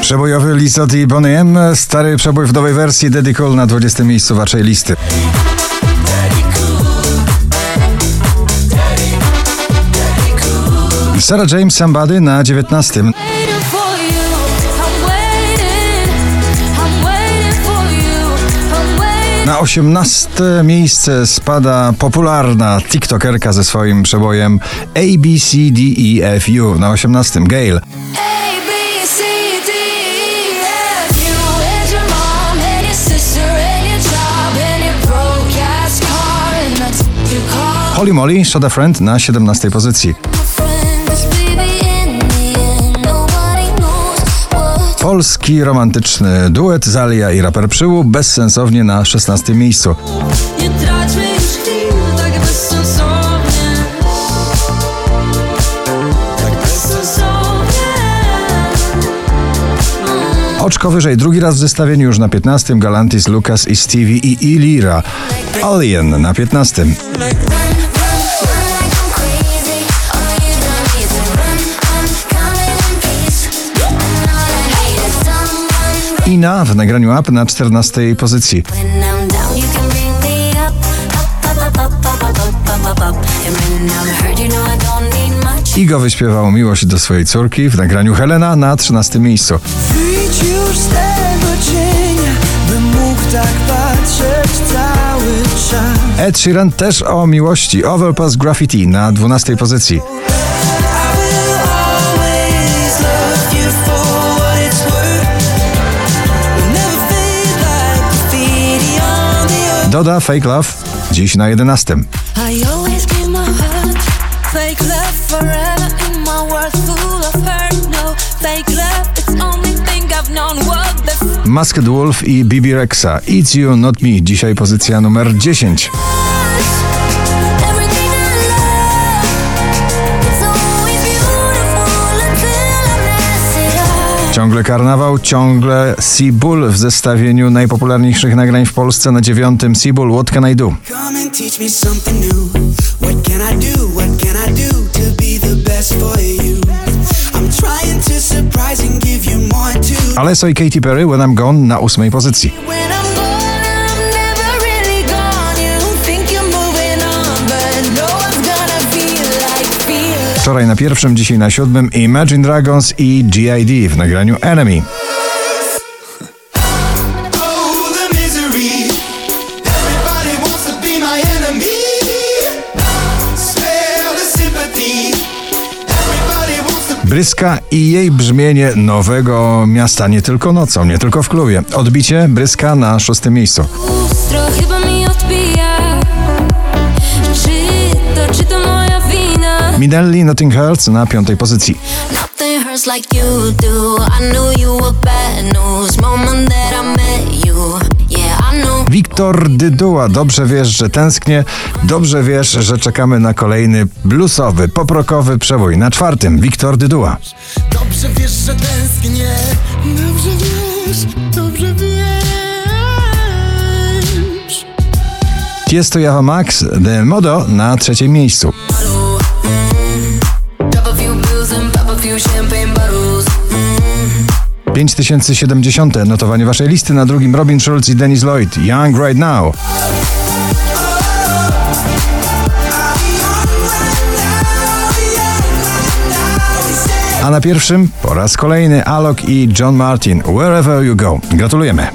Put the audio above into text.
Przebojowy list od Bonnie M. Stary przebój w nowej wersji Daddy Cool na 20 miejscu waszej listy. Sarah James Somebody na 19. Na 18 miejsce spada popularna TikTokerka ze swoim przebojem ABCDEFU na 18. Gail. A, B, C, D, E, F. You Polski romantyczny duet Zalia i raper Przyłu bezsensownie na 16 miejscu. Nie traćmy już chwil tak bezsensownie. Tak bezsensownie. Oczko wyżej, drugi raz w zestawieniu już na 15. Galantis, Lucas i Stevie i Ilira. Alien na 15. Ina w nagraniu Up na 14 pozycji. Igo wyśpiewał miłość do swojej córki w nagraniu Helena na 13 miejscu. Wyjdź już z tego cienia, bym mógł tak patrzeć cały czas. Ed Sheeran też o miłości. Overpass Graffiti na 12 pozycji. Thing I've known. What the f- Masked Wolf i Bibi Rexa. It's You Not Me. Dzisiaj pozycja numer 10. Ciągle karnawał, ciągle Seabull w zestawieniu najpopularniejszych nagrań w Polsce na dziewiątym. Seabull, What Can I Do? Alesso i Katy Perry, When I'm Gone na ósmej pozycji. Wczoraj na pierwszym, dzisiaj na siódmym Imagine Dragons i GID w nagraniu Enemy. Bryska i jej brzmienie nowego miasta nie tylko nocą, nie tylko w klubie. Odbicie Bryska na szóstym miejscu. I met you. Yeah, I knew. Wiktor Dyduła, dobrze wiesz, że tęsknię, dobrze wiesz, że czekamy na kolejny bluesowy, poprokowy przebój. Na czwartym Wiktor Dyduła. Dobrze wiesz, że tęsknię. Dobrze wiesz, dobrze wiesz. Tiesto Java Max, The Modo na trzecim miejscu. 5070 notowanie waszej listy na drugim Robin Schulz i Dennis Lloyd. Young Right Now. A na pierwszym po raz kolejny Alok i John Martin. Wherever you go. Gratulujemy.